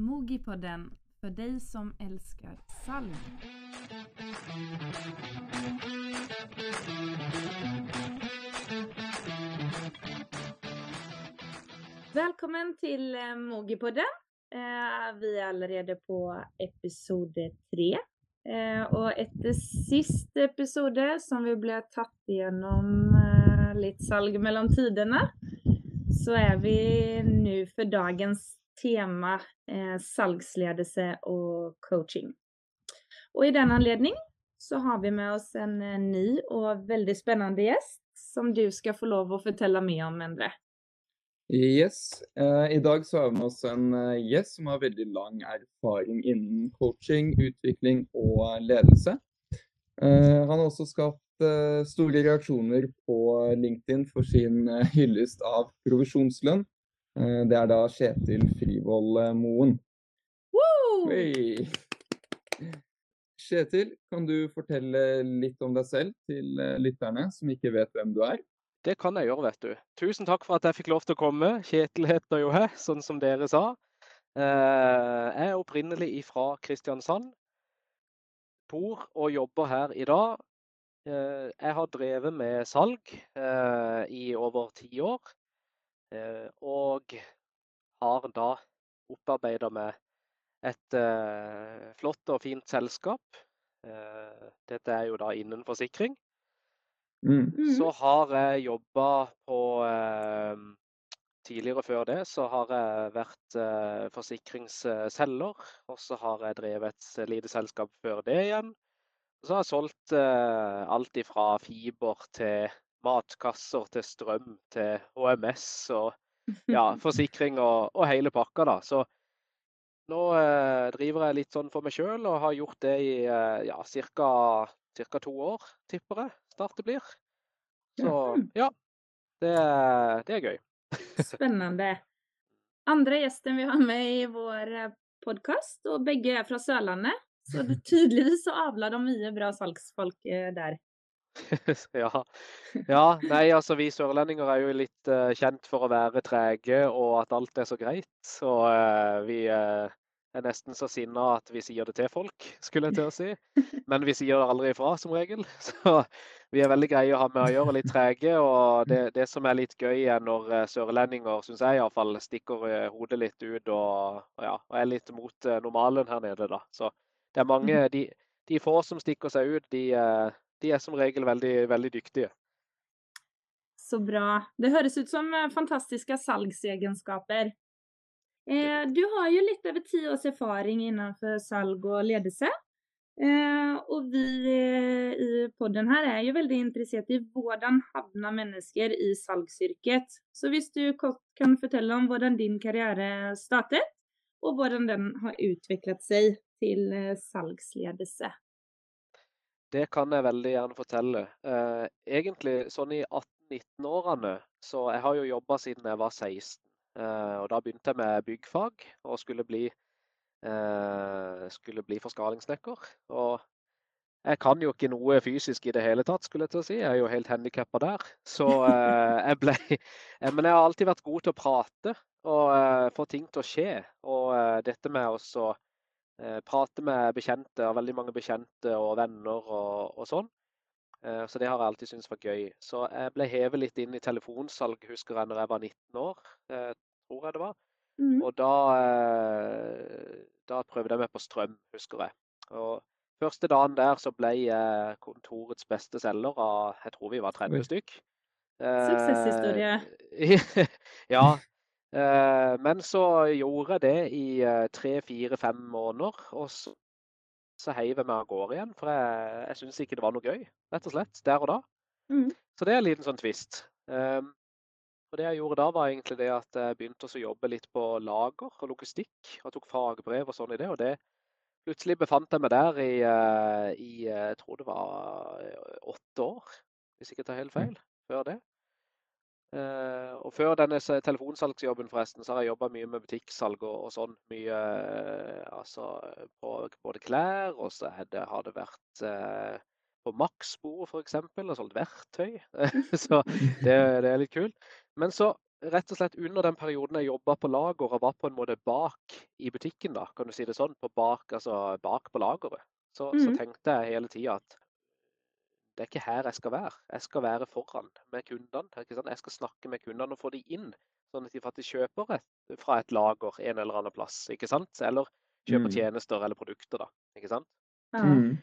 Mogipodden för dig som älskar salg. Välkommen till eh, Mogipodden. Eh, vi er allerede på episode tre. Eh, og etter siste episode, som vi ble tatt gjennom litt salg mellom tidene, så er vi nå for dagens tema eh, salgsledelse og coaching. Og i den anledning så har vi med oss en eh, ny og veldig spennende gjest, som du skal få lov å fortelle mye om, Endre. Yes. Eh, I dag så har vi med oss en eh, gjest som har veldig lang erfaring innen coaching, utvikling og ledelse. Eh, han har også skapt eh, store reaksjoner på LinkedIn for sin eh, hyllest av provisjonslønn. Eh, det er da Kjetil Frivold eh, Moen. Hey. Kjetil, kan du fortelle litt om deg selv til eh, lytterne som ikke vet hvem du er? Det kan jeg gjøre, vet du. Tusen takk for at jeg fikk lov til å komme. Kjetil heter jo jeg, sånn som dere sa. Eh, Jeg er opprinnelig fra Kristiansand. Bor og jobber her i dag. Eh, Jeg har drevet med salg eh, i over ti år. Har da opparbeida meg et eh, flott og fint selskap. Eh, Dette er jo da innen forsikring. Mm. Så har jeg jobba på eh, Tidligere før det så har jeg vært eh, forsikringsselger. Og så har jeg drevet et lite selskap før det igjen. Og så har jeg solgt eh, alt ifra fiber til matkasser til strøm til HMS og ja, forsikring og, og hele pakka, da. Så nå eh, driver jeg litt sånn for meg sjøl og har gjort det i eh, ja, ca. to år, tipper jeg snart det blir. Så ja, det, det er gøy. Spennende. Andre gjesten vi har med i vår podkast, og begge er fra Sørlandet. Så tydeligvis så avler de mye bra salgsfolk eh, der. ja. ja. Nei, altså vi sørlendinger er jo litt uh, kjent for å være trege og at alt er så greit. Og uh, vi uh, er nesten så sinna at vi sier det til folk, skulle jeg til å si. Men vi sier det aldri ifra, som regel. Så vi er veldig greie å ha med å gjøre, litt trege. Og det, det som er litt gøy, er når eh, sørlendinger, syns jeg iallfall, stikker eh, hodet litt ut og, ja, og er litt mot eh, normalen her nede, da. Så det er mange De, de få som stikker seg ut, de, eh, de er som regel veldig, veldig dyktige. Så bra. Det høres ut som eh, fantastiske salgsegenskaper. Eh, du har jo litt over ti års erfaring innenfor salg og ledelse. Eh, og vi eh, i podden her er jo veldig interessert i hvordan havner mennesker i salgsyrket. Så hvis du kort kan fortelle om hvordan din karriere startet, og hvordan den har utviklet seg til eh, salgsledelse. Det kan jeg veldig gjerne fortelle. Eh, egentlig sånn i 18-19-årene, så jeg har jo jobba siden jeg var 16. Eh, og da begynte jeg med byggfag og skulle bli, eh, skulle bli forskalingssnekker. Og jeg kan jo ikke noe fysisk i det hele tatt, skulle jeg til å si. Jeg er jo helt handikappa der. Så jeg ble Men jeg har alltid vært god til å prate og få ting til å skje. Og dette med eh, prate med bekjente, og veldig mange bekjente og venner og, og sånn. Eh, så det har jeg alltid syntes var gøy. Så jeg ble hevet litt inn i telefonsalg, husker jeg, når jeg var 19 år. Eh, tror jeg det var. Mm. Og da, eh, da prøvde jeg meg på strøm, husker jeg. Og første dagen der så ble jeg kontorets beste selger av jeg tror vi var 30 stykk. Suksesshistorie. Eh, ja. Eh, men så gjorde jeg det i eh, tre, fire, fem måneder. Og så, så heiv jeg meg av gårde igjen, for jeg, jeg syntes ikke det var noe gøy. Rett og slett. Der og da. Mm. Så det er en liten sånn twist. Um, og det jeg gjorde da, var egentlig det at jeg begynte å jobbe litt på lager og logistikk. Og tok fagbrev og sånn i det. Og det plutselig befant jeg meg der i, eh, i jeg tror det var åtte år, hvis ikke jeg tar helt feil, før det. Eh, og før denne telefonsalgsjobben forresten, så har jeg jobba mye med butikksalg og, og sånn. Mye eh, altså på både klær, og så er det, har det vært eh, på Maxbo f.eks. og solgt verktøy. så det, det er litt kult. Men så rett og slett under den perioden jeg jobba på lager og var på en måte bak i butikken, da, kan du si det sånn, på bak, altså bak på lageret, så, så Mm. tenkte jeg hele tida at det er ikke her jeg skal være. Jeg skal være foran med kundene. ikke sant? Jeg skal snakke med kundene og få de inn, sånn at de faktisk kjøper et, fra et lager en eller annen plass. ikke sant? Eller kjøper Mm. tjenester eller produkter, da. ikke sant? Ja. Mm.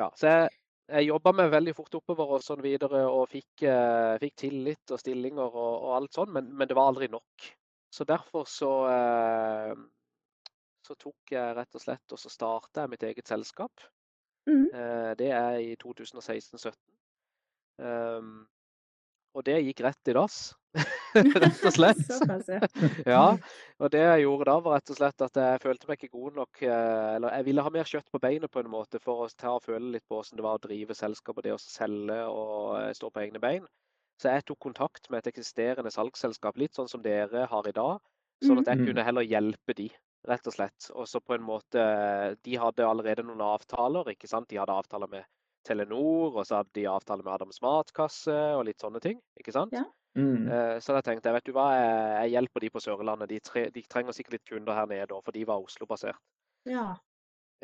Ja, så jeg, jeg jobba meg veldig fort oppover og sånn videre, og fikk, eh, fikk tillit og stillinger og, og alt sånn, men, men det var aldri nok. Så derfor så eh, så tok jeg rett og slett og så starta jeg mitt eget selskap. Mm. Eh, det er i 2016-17. Um, og det gikk rett i dass, rett og slett. Ja. Og det jeg gjorde da var rett og slett at jeg følte meg ikke god nok, eh, eller jeg ville ha mer kjøtt på beinet på en måte for å ta og føle litt på hvordan det var å drive selskap og det å selge og eh, stå på egne bein. Så jeg tok kontakt med et eksisterende salgsselskap, litt sånn som dere har i dag, sånn at jeg Mm. kunne heller hjelpe de, rett og slett. Og så på en måte, de hadde allerede noen avtaler, ikke sant? De hadde avtaler med Telenor, og så hadde de avtaler med Adams Matkasse og litt sånne ting, ikke sant? Ja. Mm. Eh, Så da tenkte jeg, vet du hva, jeg, hjelper de på Sørlandet. De, tre, de trenger sikkert litt kunder her nede for de var Oslo-basert. ja.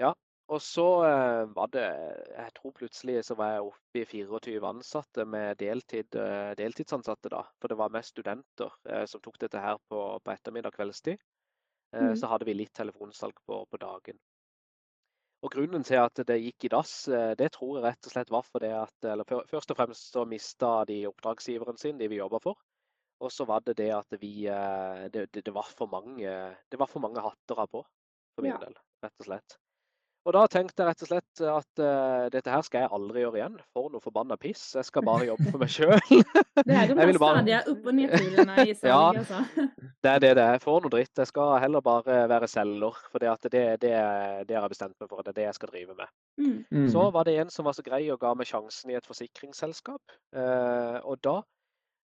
ja. Og så eh, var det Jeg tror plutselig så var jeg oppe i 24 ansatte med deltid, eh, deltidsansatte, da. For det var mest studenter som tok dette her på, på ettermiddag kveldstid. Mhm. Så hadde vi litt telefonsalg på, på dagen. Og grunnen til at det gikk i dass, eh, det tror jeg rett og slett var fordi at eller Først og fremst så mista de oppdragsgiveren sin, de vi jobba for. Og så var det det at vi eh, det, det, det, var for mange, det var for mange hatter av på, for min Ja. del. Rett og slett. Og da tenkte jeg rett og slett at uh, dette her skal jeg aldri gjøre igjen. For noe forbanna piss. Jeg skal bare jobbe for meg sjøl. Det er de mest her de bare- stadige opp- og nedturene i salg, Ja. altså. Det er det det er. For noe dritt. Jeg skal heller bare være selger. For det, det, det, det har jeg bestemt meg for. Det er det jeg skal drive med. Mm. Mm. Så var det en som var så grei og ga meg sjansen i et forsikringsselskap. Uh, og da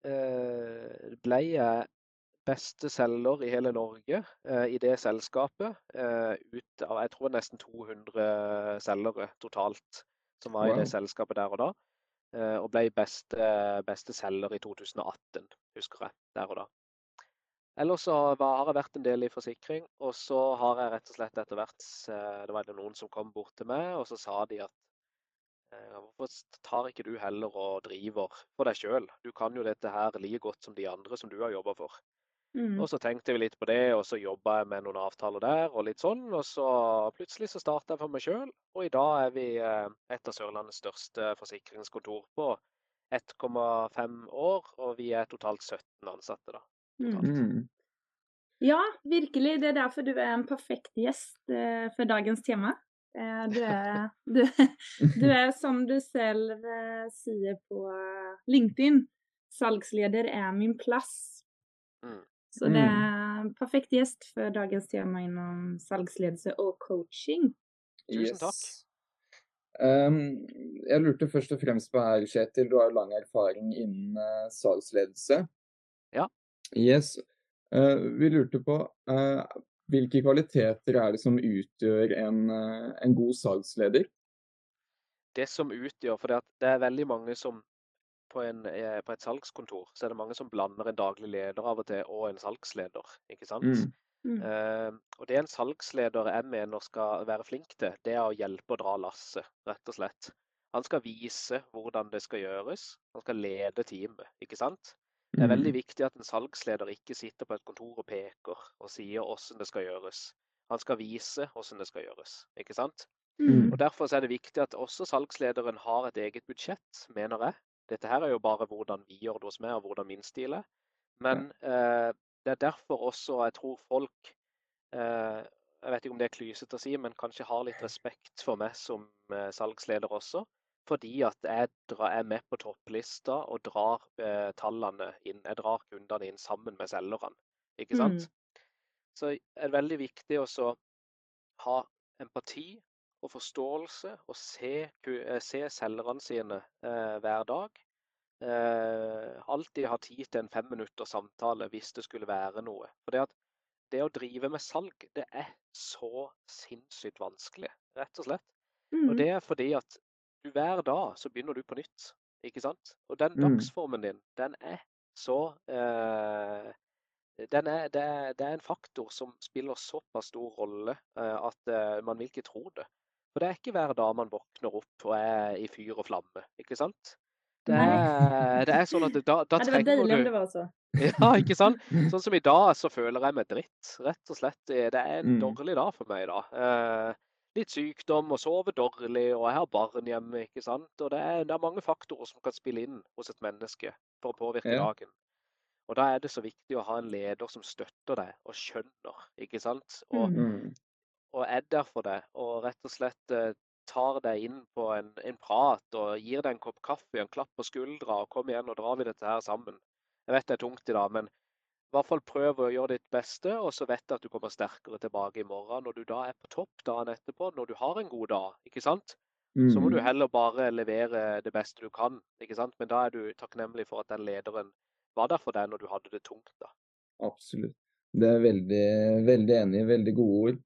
uh, ble jeg beste selger i hele Norge eh, i det selskapet. Eh, ut av jeg tror nesten 200 selgere totalt som var i det selskapet der og da. Eh, og ble beste, beste selger i 2018, husker jeg. Der og da. Ellers så har jeg vært en del i forsikring, og så har jeg rett og slett etter hvert eh, Det var noen som kom bort til meg, og så sa de at eh, Hvorfor tar ikke du heller og driver for deg sjøl? Du kan jo dette her like godt som de andre som du har jobba for. Mm. Og så tenkte vi litt på det, og så jobba jeg med noen avtaler der, og litt sånn. Og så plutselig så starta jeg for meg sjøl, og i dag er vi eh, et av Sørlandets største forsikringskontor på 1,5 år, og vi er totalt 17 ansatte, da. Mm. Mm. Ja, virkelig. Det er derfor du er en perfekt gjest eh, for dagens tema. Eh, du, er, du, du er, som du selv sier på LinkedIn, salgsleder er min plass. Mm. Så det er en perfekt gjest for dagens tema innom salgsledelse og coaching. Tusen takk. Um, jeg lurte først og fremst på her, Kjetil, du har lang erfaring innen uh, salgsledelse. Ja. Yes. Uh, vi lurte på uh, hvilke kvaliteter er det som utgjør en, en god salgsleder? Det som utgjør For det er veldig mange som på, en, eh, på et salgskontor så er det mange som blander en daglig leder av og til og en salgsleder. ikke sant? Mm. Mm. Eh, og det en salgsleder jeg mener skal være flink til, det er å hjelpe å dra lasset, rett og slett. Han skal vise hvordan det skal gjøres. Han skal lede teamet, ikke sant. Det er veldig Mm. viktig at en salgsleder ikke sitter på et kontor og peker og sier hvordan det skal gjøres. Han skal vise hvordan det skal gjøres, ikke sant. Mm. Og Derfor er det viktig at også salgslederen har et eget budsjett, mener jeg. Dette her er jo bare hvordan vi gjør det hos meg, og hvordan min stil er. Men eh, det er derfor også jeg tror folk eh, Jeg vet ikke om det er klysete å si, men kanskje har litt respekt for meg som eh, salgsleder også. Fordi at jeg er med på topplista og drar eh, tallene inn. Jeg drar kundene inn sammen med selgerne. Ikke sant? Så er det veldig viktig å ha empati og forståelse og se, eh, se selgerne sine eh, hver dag. Eh, alltid ha tid til en fem minutters samtale hvis det skulle være noe. For det, at det å drive med salg, det er så sinnssykt vanskelig, rett og slett. Mm. Og det er fordi at du hver dag så begynner du på nytt, ikke sant? Og den Mm. dagsformen din, den er så eh, den er, det, er, det, er, en faktor som spiller såpass stor rolle at man vil ikke tro det. For det er ikke hver dag man våkner opp og er i fyr og flamme, ikke sant? Det er, det er sånn at da, da du Det var deilig om det var så. Ja, ikke sant? Sånn som i dag, så føler jeg meg dritt. Rett og slett. Det er en mm. dårlig dag for meg da. Eh, litt sykdom og sover dårlig, og jeg har barn hjemme, ikke sant. Og det er, det er, mange faktorer som kan spille inn hos et menneske for å påvirke ja. dagen. Og da er det så viktig å ha en leder som støtter deg og skjønner, ikke sant. Og, mm. Og er der for deg, og rett og slett eh, tar deg inn på en, en, prat og gir deg en kopp kaffe, en klapp på skuldra, og kom igjen, og drar vi dette her sammen. Jeg vet det er tungt i dag, men i hvert fall prøv å gjøre ditt beste, og så vet du at du kommer sterkere tilbake i morgen. Når du da er på topp dagen etterpå, når du har en god dag, ikke sant? Mm. Så må du mm. heller bare levere det beste du kan, ikke sant? Men da er du takknemlig for at den lederen var der for deg når du hadde det tungt. da. Absolutt. Det er veldig, veldig enig. Veldig gode ord.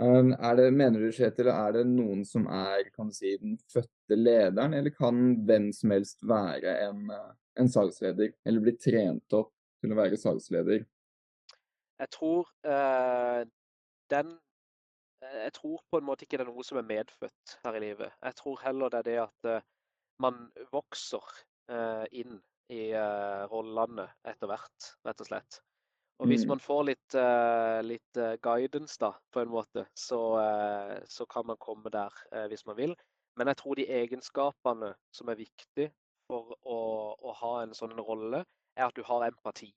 Er det, mener du, Kjetil, er det noen som er si, den fødte lederen, eller kan hvem som helst være en, en salgsleder, eller bli trent opp til å være salgsleder? Jeg tror uh, den Jeg tror på en måte ikke det er noe som er medfødt her i livet. Jeg tror heller det er det at uh, man vokser uh, inn i rollene etter hvert, rett og slett. Og hvis mm. man får litt, uh, litt uh, guidance, da, på en måte, så, så kan man komme der hvis man vil. Men jeg tror de egenskapene som er viktige for å, å ha en sånn rolle, er at du har empati,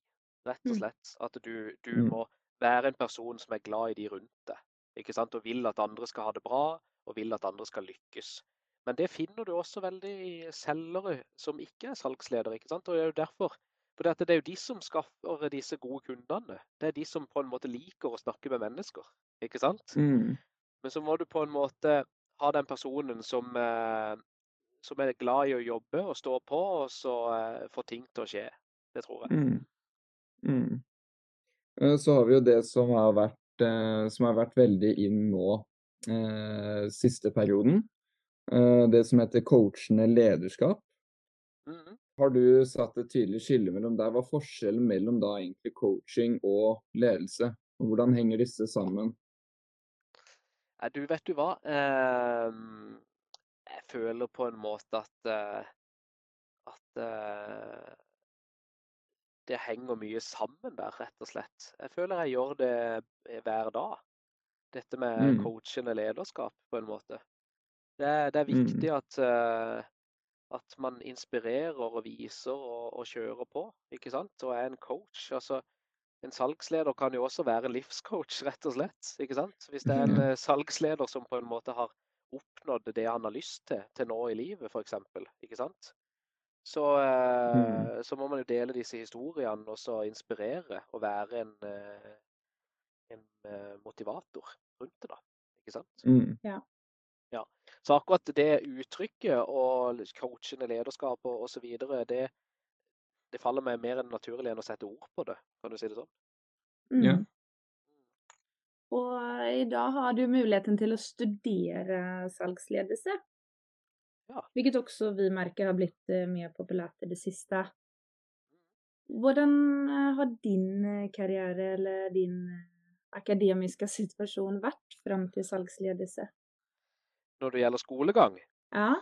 rett og mm. slett. At du, du mm. må være en person som er glad i de rundt deg. ikke sant? Og vil at andre skal ha det bra, og vil at andre skal lykkes. Men det finner du også veldig i selgere som ikke er salgsledere. ikke sant? Og det er jo derfor. For det er jo de som skaffer disse gode kundene. Det er de som på en måte liker å snakke med mennesker. ikke sant? Mm. Men så må du på en måte ha den personen som, eh, som er glad i å jobbe og stå på, og så eh, få ting til å skje. Det tror jeg. Mm. Mm. Eh, så har vi jo det som har vært, som har vært veldig inn nå eh, siste perioden. Eh, det som heter coachende lederskap. Mm. Har du satt et tydelig skille mellom der? Hva er forskjellen mellom da egentlig coaching og ledelse? Og hvordan henger disse sammen? Du, vet du hva? Ehm, jeg føler på en måte at, eh, at eh, det henger mye sammen der, rett og slett. Jeg føler jeg gjør det hver dag. Dette med mm. coachende lederskap, på en måte. Det det er mm. viktig at, at, man inspirerer og viser og, og, kjører på, ikke sant? Og er en coach. Altså, en salgsleder kan jo også være en livscoach, rett og slett. ikke sant? Hvis det er en uh, salgsleder som på en måte har oppnådd det han har lyst til til nå i livet, f.eks. Ikke sant? Så, mm. så, må man jo dele disse historiene og så inspirere og være en, en motivator rundt det, da. Ikke sant? Mm. Ja. Ja. Så akkurat det uttrykket og coachende lederskap og osv., det, det faller meg mer enn naturlig enn å sette ord på det, kan du si det sånn? Mm. Ja. Og i dag har du muligheten til å studere salgsledelse. Ja. Hvilket også vi merker har blitt eh, mer populært i det siste. Hvordan eh, har din eh, karriere eller din akademiske situasjon vært fram til salgsledelse? Når det gjelder skolegang. Ja.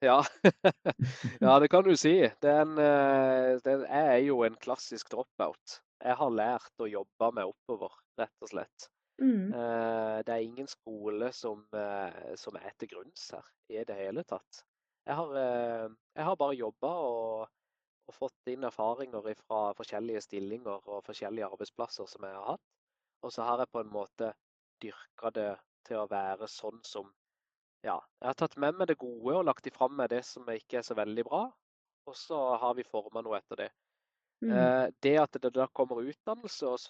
Ja. ja, det kan du si. Den, eh, den er jo en klassisk dropout. Jeg har lært å jobbe meg oppover, rett og slett. Mm. Eh, det er ingen skole som, eh, som, er til grunns her i det hele tatt. Jeg har, jeg har bare jobba og, og, fått inn erfaringer fra forskjellige stillinger og forskjellige arbeidsplasser som jeg har hatt. Og så har jeg på en måte dyrka det til å være sånn som ja, jeg har tatt med meg det gode og lagt ifra meg det som ikke er så veldig bra. Og så har vi forma noe etter det. Mm. Eh, det at det da kommer utdannelse og,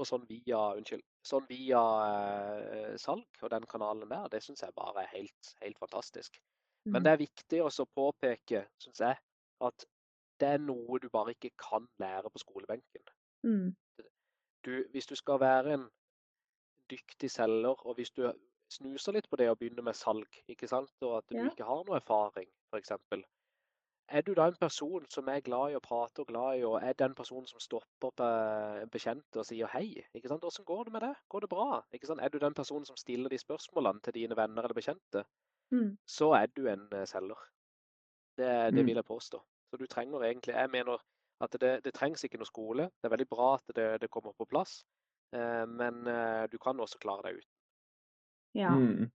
og sånn via, unnskyld, sånn via eh, salg og den kanalen der, det syns jeg bare er helt, helt fantastisk. Mm. Men det er viktig også å påpeke, syns jeg, at det er noe du bare ikke kan lære på skolebenken. Mm. Du, hvis du skal være en dyktig selger, og hvis du snuser litt på det å begynne med salg, ikke sant? og at du ja. ikke har noe erfaring, f.eks. er du da en person som er glad i å prate og glad i, og er den personen som stopper på en bekjente og sier hei? ikke sant? Hvordan går det med det? Går det bra? ikke sant? Er du den personen som stiller de spørsmålene til dine venner eller bekjente, Mm. så er du en eh, selger. Det, det Mm. vil jeg påstå. Så du trenger egentlig Jeg mener at det, det trengs ikke noe skole. Det er veldig bra at det, det kommer på plass, eh, men eh, du kan også klare deg uten. Ja. Mm.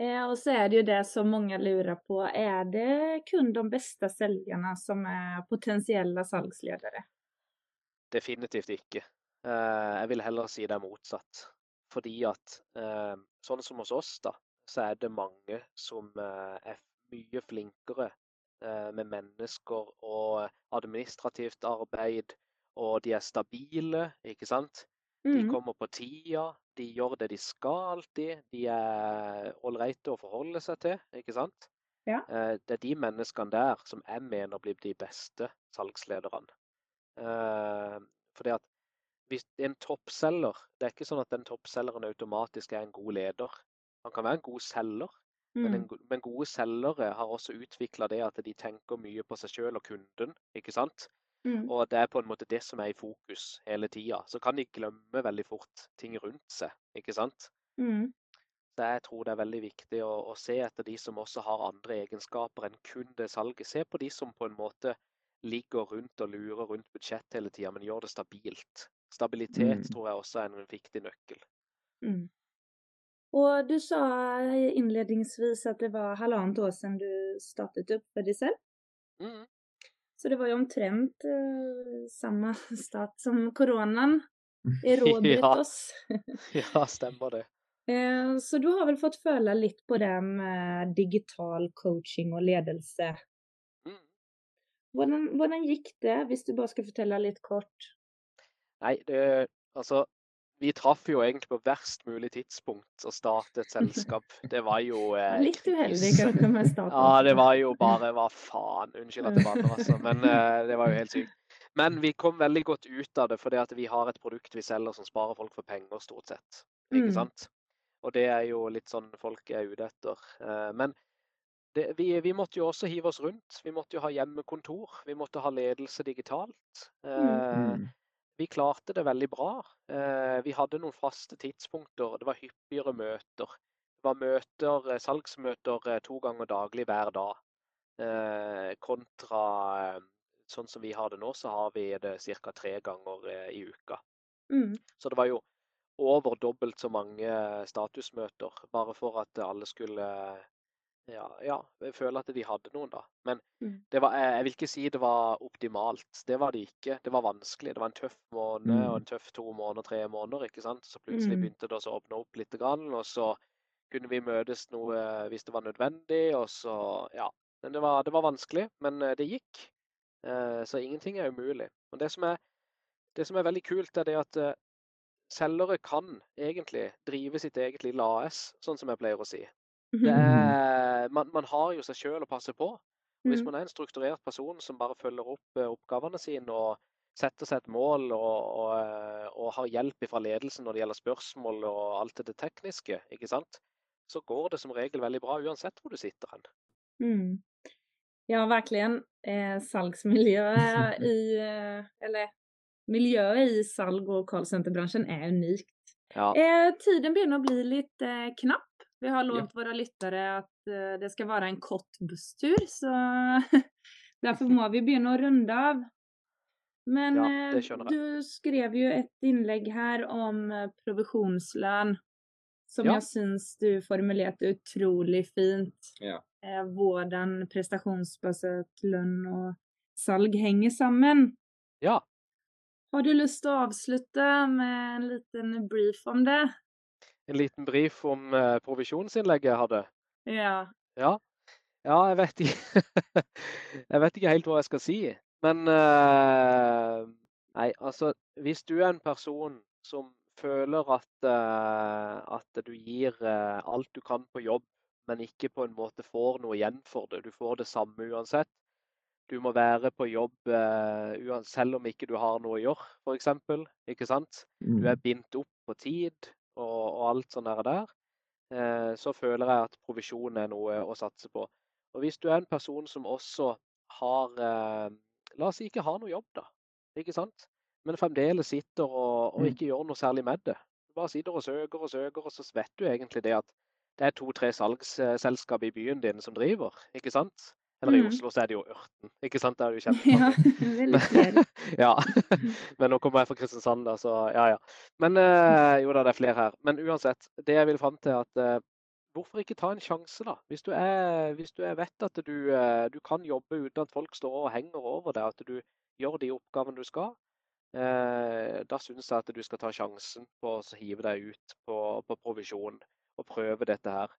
Eh, og så er det jo det som mange lurer på. er det kun de beste selgerne som er potensielle salgsledere? Definitivt ikke. Eh, Jeg vil heller si det er motsatt. Fordi at eh, sånn som hos oss, da, så er det mange som eh, er mye flinkere eh, med mennesker og administrativt arbeid, og de er stabile, ikke sant? De Mm. kommer på tida, de gjør det de skal alltid, de er ålreite å forholde seg til, ikke sant? Ja. Eh, Det er de menneskene der som jeg mener blir de beste salgslederne. Eh, Fordi at hvis en toppselger Det er ikke sånn at den toppselgeren automatisk er en god leder. Han kan være en god selger, men, en, Mm. go- men gode selgere har også utvikla det at de tenker mye på seg sjøl og kunden, ikke sant? Mm. Og det er på en måte det som er i fokus hele tida. Så kan de glemme veldig fort ting rundt seg, ikke sant? Mm. Så jeg tror det er veldig viktig å, å se etter de som også har andre egenskaper enn kun det salget. Se på de som på en måte ligger rundt og lurer rundt budsjett hele tida, men gjør det stabilt. Stabilitet Mm. tror jeg også er en viktig nøkkel. Mm. Og du sa innledningsvis at det var halvannet år siden du startet opp for deg selv. Mm. Så det var jo omtrent uh, samme stat som koronaen erobret Ja. oss. Ja, stemmer det. Uh, Så du har vel fått føle litt på det med digital coaching og ledelse. Mm. Hvordan, hvordan gikk det, hvis du bare skal fortelle litt kort? Nei, det Altså, vi traff jo egentlig på verst mulig tidspunkt å starte et selskap. Det var jo eh, Litt uheldig kanskje med starten. Ja, det var jo bare Hva faen? Unnskyld at det banner, altså. Men eh, det var jo helt sykt. Men vi kom veldig godt ut av det, fordi at vi har et produkt vi selger som sparer folk for penger, stort sett. Ikke Mm. sant? Og det er jo litt sånn folk er ute etter. Eh, Men det, vi, vi måtte jo også hive oss rundt. Vi måtte jo ha hjemmekontor. Vi måtte ha ledelse digitalt. Eh, Mm. Vi klarte det veldig bra. Eh, vi hadde noen faste tidspunkter. Det var hyppigere møter. Det var møter, eh, salgsmøter eh, to ganger daglig hver dag. Kontra sånn som vi har det nå, så har vi det ca. tre ganger i uka. Mm. Så det var jo over dobbelt så mange statusmøter, bare for at alle skulle ja, ja, føler at de hadde noen, da. Men Mm. det var, jeg jeg vil ikke si det var optimalt. Det var det ikke. Det var vanskelig. Det var en tøff måned og en tøff to måneder, tre måneder. ikke sant? Så plutselig Mm. begynte det å åpne opp litt, og så kunne vi møtes noe hvis det var nødvendig. og så, ja. Men det var, det var vanskelig, men eh, det gikk. Eh, Så ingenting er umulig. Og det som er, det som er veldig kult, er det at eh, selgere kan egentlig drive sitt eget lille AS, sånn som jeg pleier å si. Det er, man, man har jo seg sjøl å passe på. Og Hvis Mm. man er en strukturert person som bare følger opp eh, oppgavene sine og setter seg et mål og, og, eh, og har hjelp fra ledelsen når det gjelder spørsmål og alt det tekniske, ikke sant? så går det som regel veldig bra uansett hvor du sitter hen. Mm. Ja, verkligen. Eh, salgsmiljøet i eh, Eller miljøet i salg- og callcenter-bransjen er unikt. Ja. Eh, tiden begynner å bli litt eh, knapp. Vi har lovt våre lyttere at eh, det skal være en kort busstur, så derfor må vi begynne å runde av. Men Ja, eh, du skrev jo et innlegg her om eh, provisjonslønn, som Ja. jeg syns du formulerte utrolig fint. Ja. Hvordan prestasjonsbasert lønn og salg henger sammen. ja. Har du lyst til å avslutte med en liten brief om det? En liten brief om eh, provisjonsinnlegget jeg hadde. Ja. Ja. ja, jeg vet ikke Jeg vet ikke helt hva jeg skal si. Men eh, Nei, altså Hvis du er en person som føler at, eh, at du gir eh, alt du kan på jobb, men ikke på en måte får noe igjen for det, du får det samme uansett. Du må være på jobb eh, selv om ikke du har noe å gjøre, f.eks. Ikke sant? Du er bindt opp på tid og, og alt sånt der. der. Eh, så føler jeg at provisjon er noe å satse på. Og hvis du er en person som også har eh, La oss si ikke har noe jobb, da. Ikke sant? Men fremdeles sitter og, og Mm. ikke gjør noe særlig med det. Du bare sitter og søker og søker, og så vet du egentlig det at det er to-tre salgsselskap i byen din som driver, ikke sant? Eller i Mm. Oslo så er det jo Ørten, ikke sant? Det er jo kjent. Ja, flere. ja. Men nå kommer jeg fra Kristiansand, da, så ja ja. Men eh, jo da, det er flere her. Men uansett, det jeg vil fram til er at eh, hvorfor ikke ta en sjanse, da? Hvis du, er, hvis du er vet at du, eh, du kan jobbe uten at folk står og henger over deg, at du gjør de oppgavene du skal, eh, da syns jeg at du skal ta sjansen på å hive deg ut på, på provisjon og prøve dette her.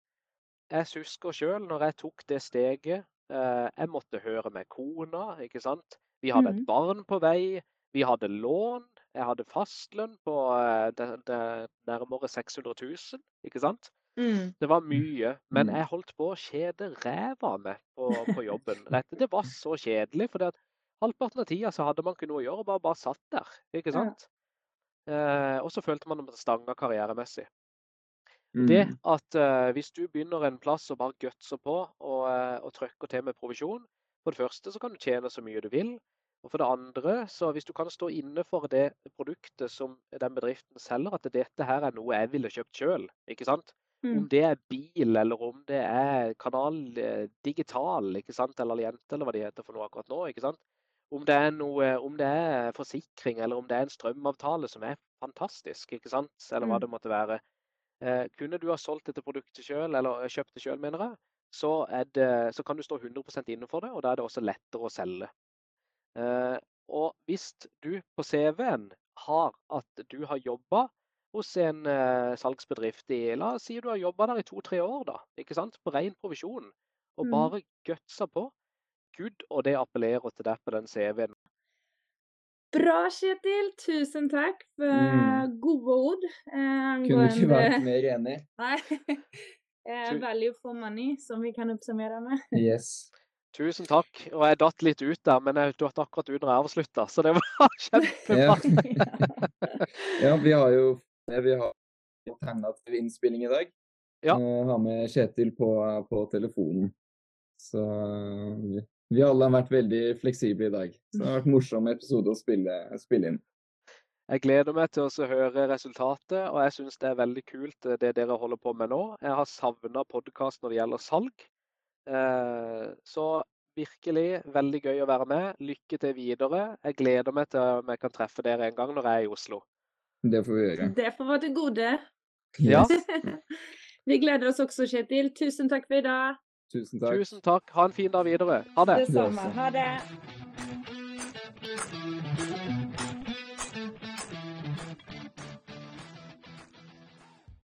Jeg husker sjøl når jeg tok det steget. Eh, jeg måtte høre med kona, ikke sant. Vi hadde et Mhm. barn på vei. Vi hadde lån. Jeg hadde fastlønn på eh, det, det nærmere 600 000, ikke sant. Mm. Det var mye, men Mm. jeg holdt på å kjede ræva av meg på, på jobben. Det var så kjedelig, for halvparten av tida så hadde man ikke noe å gjøre, bare, bare satt der. ikke Ja. Eh, og så følte man at stanga karrieremessig. Mm. Det at uh, hvis du begynner en plass og bare gutser på og, uh, og trykker til med provisjon For det første så kan du tjene så mye du vil. Og for det andre, så hvis du kan stå inne for det produktet som den bedriften selger, at dette her er noe jeg ville kjøpt sjøl, ikke sant? Om Mm. det er bil, eller om det er kanal eh, digital, ikke sant? Eller Alliente, eller hva de heter for noe akkurat nå, ikke sant? Om det er noe, om det er forsikring, eller om det er en strømavtale som er fantastisk, ikke sant? Eller hva Mm. det måtte være. Eh, kunne du ha solgt dette produktet sjøl, eller kjøpt det sjøl, mener jeg, så, det, så kan du stå 100 innenfor det, og da er det også lettere å selge. Eh, og hvis du på CV-en har at du har jobba hos en eh, salgsbedrift i La oss si du har jobba der i to-tre år, da, ikke sant? på ren provisjon, og Mm. bare gutsa på. Gud, og det appellerer til deg på den CV-en. Bra, Kjetil. Tusen takk for Mm. gode ord. eh, Kunne ikke vært mer enig. Nei. Eh, value for money, som vi kan oppsummere med. Yes. Tusen takk. Og jeg datt litt ut der, men jeg datt akkurat ut når jeg avslutta, så det var kjempebra. Ja, vi har jo vi har alternativ innspilling i dag. Ja. Eh, har med Kjetil på, på telefonen. Så vi, alle har vært veldig fleksible i dag. Så det har vært en morsom episode å spille, spille inn. Jeg gleder meg til å høre resultatet, og jeg syns det er veldig kult eh, det dere holder på med nå. Jeg har savna podkast når det gjelder salg. Eh, Så virkelig veldig gøy å være med. Lykke til videre. Jeg gleder meg til om jeg kan treffe dere en gang når jeg er i Oslo. Det får vi gjøre. Det får være til gode. Ja. Vi gleder oss også, Kjetil. Tusen takk for i dag. Tusen takk. Tusen takk. Ha en fin dag videre. Ha det. Det samme. Ha det.